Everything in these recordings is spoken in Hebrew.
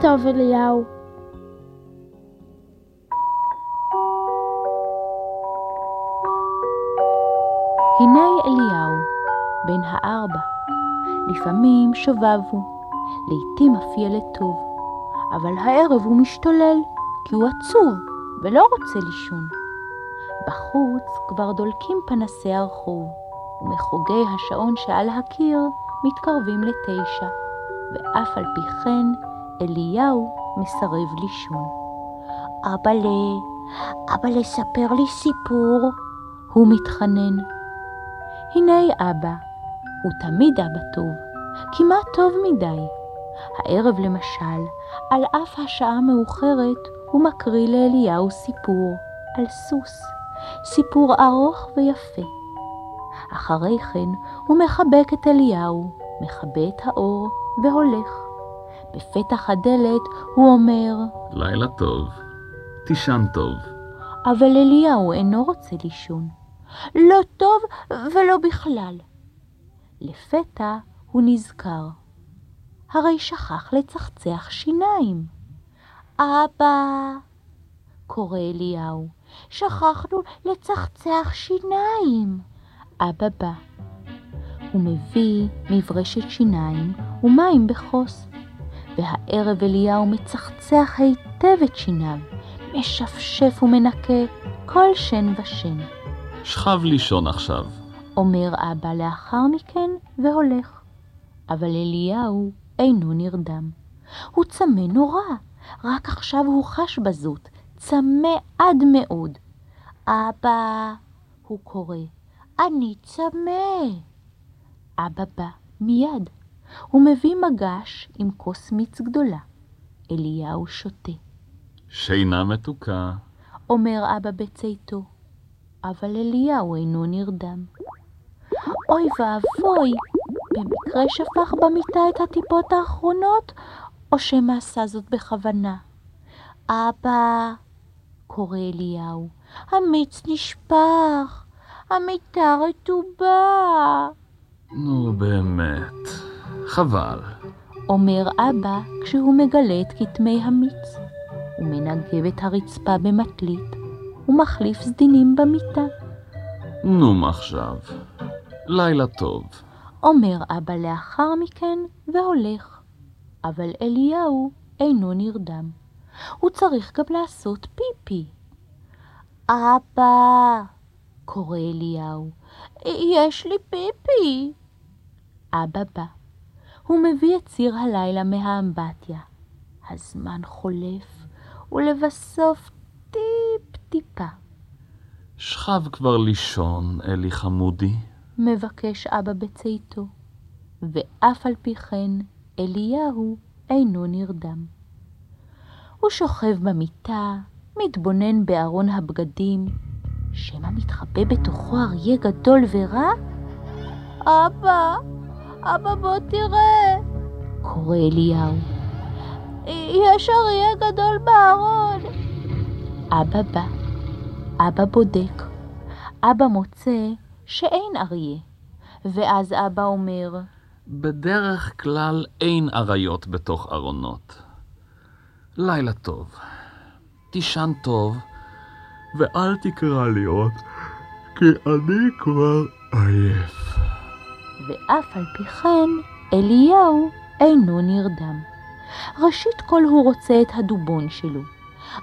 טוב, אליהו. הנה אליהו, בן הארבע. לפעמים שובב הוא, לעתים אף ילד טוב, אבל הערב הוא משתולל, כי הוא עצוב ולא רוצה לישון. בחוץ כבר דולקים פנסי הרחוב, ומחוגי השעון שעל הקיר מתקרבים לתשע, ואף על פי כן אליהו מסרב לישון. אבאלה, אבאלה, ספר לי סיפור, הוא מתחנן. הנה אבא, הוא תמיד אבא טוב, כמעט טוב מדי. הערב למשל, על אף השעה המאוחרת, הוא מקריא לאליהו סיפור על סוס, סיפור ארוך ויפה. אחרי כן הוא מחבק את אליהו, מכבה את האור והולך. בפתח הדלת הוא אומר, לילה טוב, תישן טוב. אבל אליהו אינו רוצה לישון. לא טוב ולא בכלל. לפתע הוא נזכר. הרי שכח לצחצח שיניים. אבא, קורא אליהו, שכחנו לצחצח שיניים. אבא בא. הוא מביא מברשת שיניים ומים בכוס. והערב אליהו מצחצח היטב את שיניו, משפשף ומנקה כל שן ושן. שכב לישון עכשיו. אומר אבא לאחר מכן והולך. אבל אליהו אינו נרדם. הוא צמא נורא, רק עכשיו הוא חש בזאת, צמא עד מאוד. אבא, הוא קורא, אני צמא. אבא בא מיד. הוא מביא מגש עם כוס מיץ גדולה. אליהו שותה. שינה מתוקה. אומר אבא בצאתו. אבל אליהו אינו נרדם. אוי ואבוי, במקרה שפך במיטה את הטיפות האחרונות, או שמא עשה זאת בכוונה. אבא, קורא אליהו, המיץ נשפך, המיטה רטובה. נו באמת, חבל. אומר אבא כשהוא מגלה את כתמי המיץ. הוא מנגב את הרצפה במטלית ומחליף סדינים במיטה. נו מה עכשיו? לילה טוב. אומר אבא לאחר מכן והולך. אבל אליהו אינו נרדם. הוא צריך גם לעשות פיפי. אבא, קורא אליהו, יש לי פיפי. אבא בא. הוא מביא את ציר הלילה מהאמבטיה. הזמן חולף, ולבסוף טיפ-טיפה. שכב כבר לישון, אלי חמודי. מבקש אבא בצאתו, ואף על פי כן אליהו אינו נרדם. הוא שוכב במיטה, מתבונן בארון הבגדים, שמא מתחבא בתוכו אריה גדול ורע? אבא, אבא בוא תראה, קורא אליהו. יש אריה גדול בארון. אבא בא, אבא בודק, אבא מוצא שאין אריה, ואז אבא אומר, בדרך כלל אין אריות בתוך ארונות. לילה טוב, תישן טוב, ואל תקרא לי עוד, כי אני כבר עייף. ואף על פי כן אליהו אינו נרדם. ראשית כל הוא רוצה את הדובון שלו.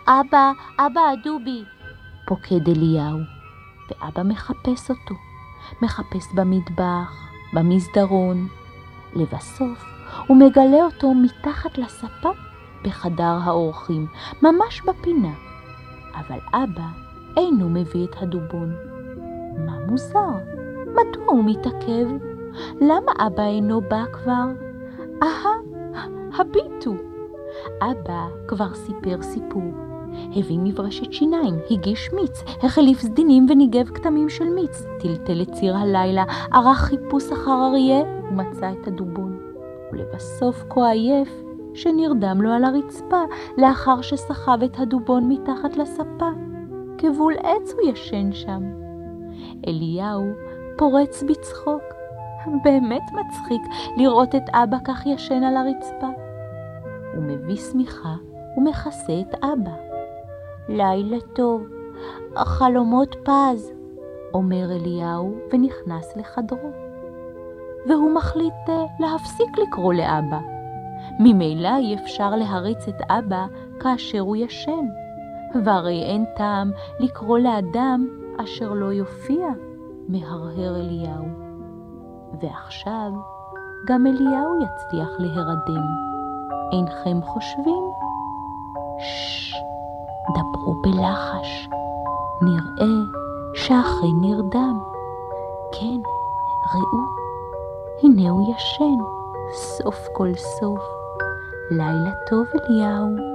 אבא, אבא הדובי, פוקד אליהו, ואבא מחפש אותו. מחפש במטבח, במסדרון. לבסוף הוא מגלה אותו מתחת לספה בחדר האורחים, ממש בפינה. אבל אבא אינו מביא את הדובון. מה מוזר? מדוע הוא מתעכב? למה אבא אינו בא כבר? אהה, הביטו. אבא כבר סיפר סיפור. הביא מברשת שיניים, הגיש מיץ, החליף סדינים וניגב כתמים של מיץ, טלטל את ציר הלילה, ערך חיפוש אחר אריה ומצא את הדובון. ולבסוף כה עייף, שנרדם לו על הרצפה, לאחר שסחב את הדובון מתחת לספה. כבול עץ הוא ישן שם. אליהו פורץ בצחוק. באמת מצחיק לראות את אבא כך ישן על הרצפה. הוא מביא שמיכה ומכסה את אבא. לילה טוב, החלומות פז, אומר אליהו ונכנס לחדרו. והוא מחליט אה, להפסיק לקרוא לאבא. ממילא אי אפשר להריץ את אבא כאשר הוא ישן, והרי אין טעם לקרוא לאדם אשר לא יופיע, מהרהר אליהו. ועכשיו גם אליהו יצליח להירדם. אינכם חושבים? ששש, דברו בלחש. נראה שאכן נרדם. כן, ראו, הנה הוא ישן, סוף כל סוף. לילה טוב, אליהו.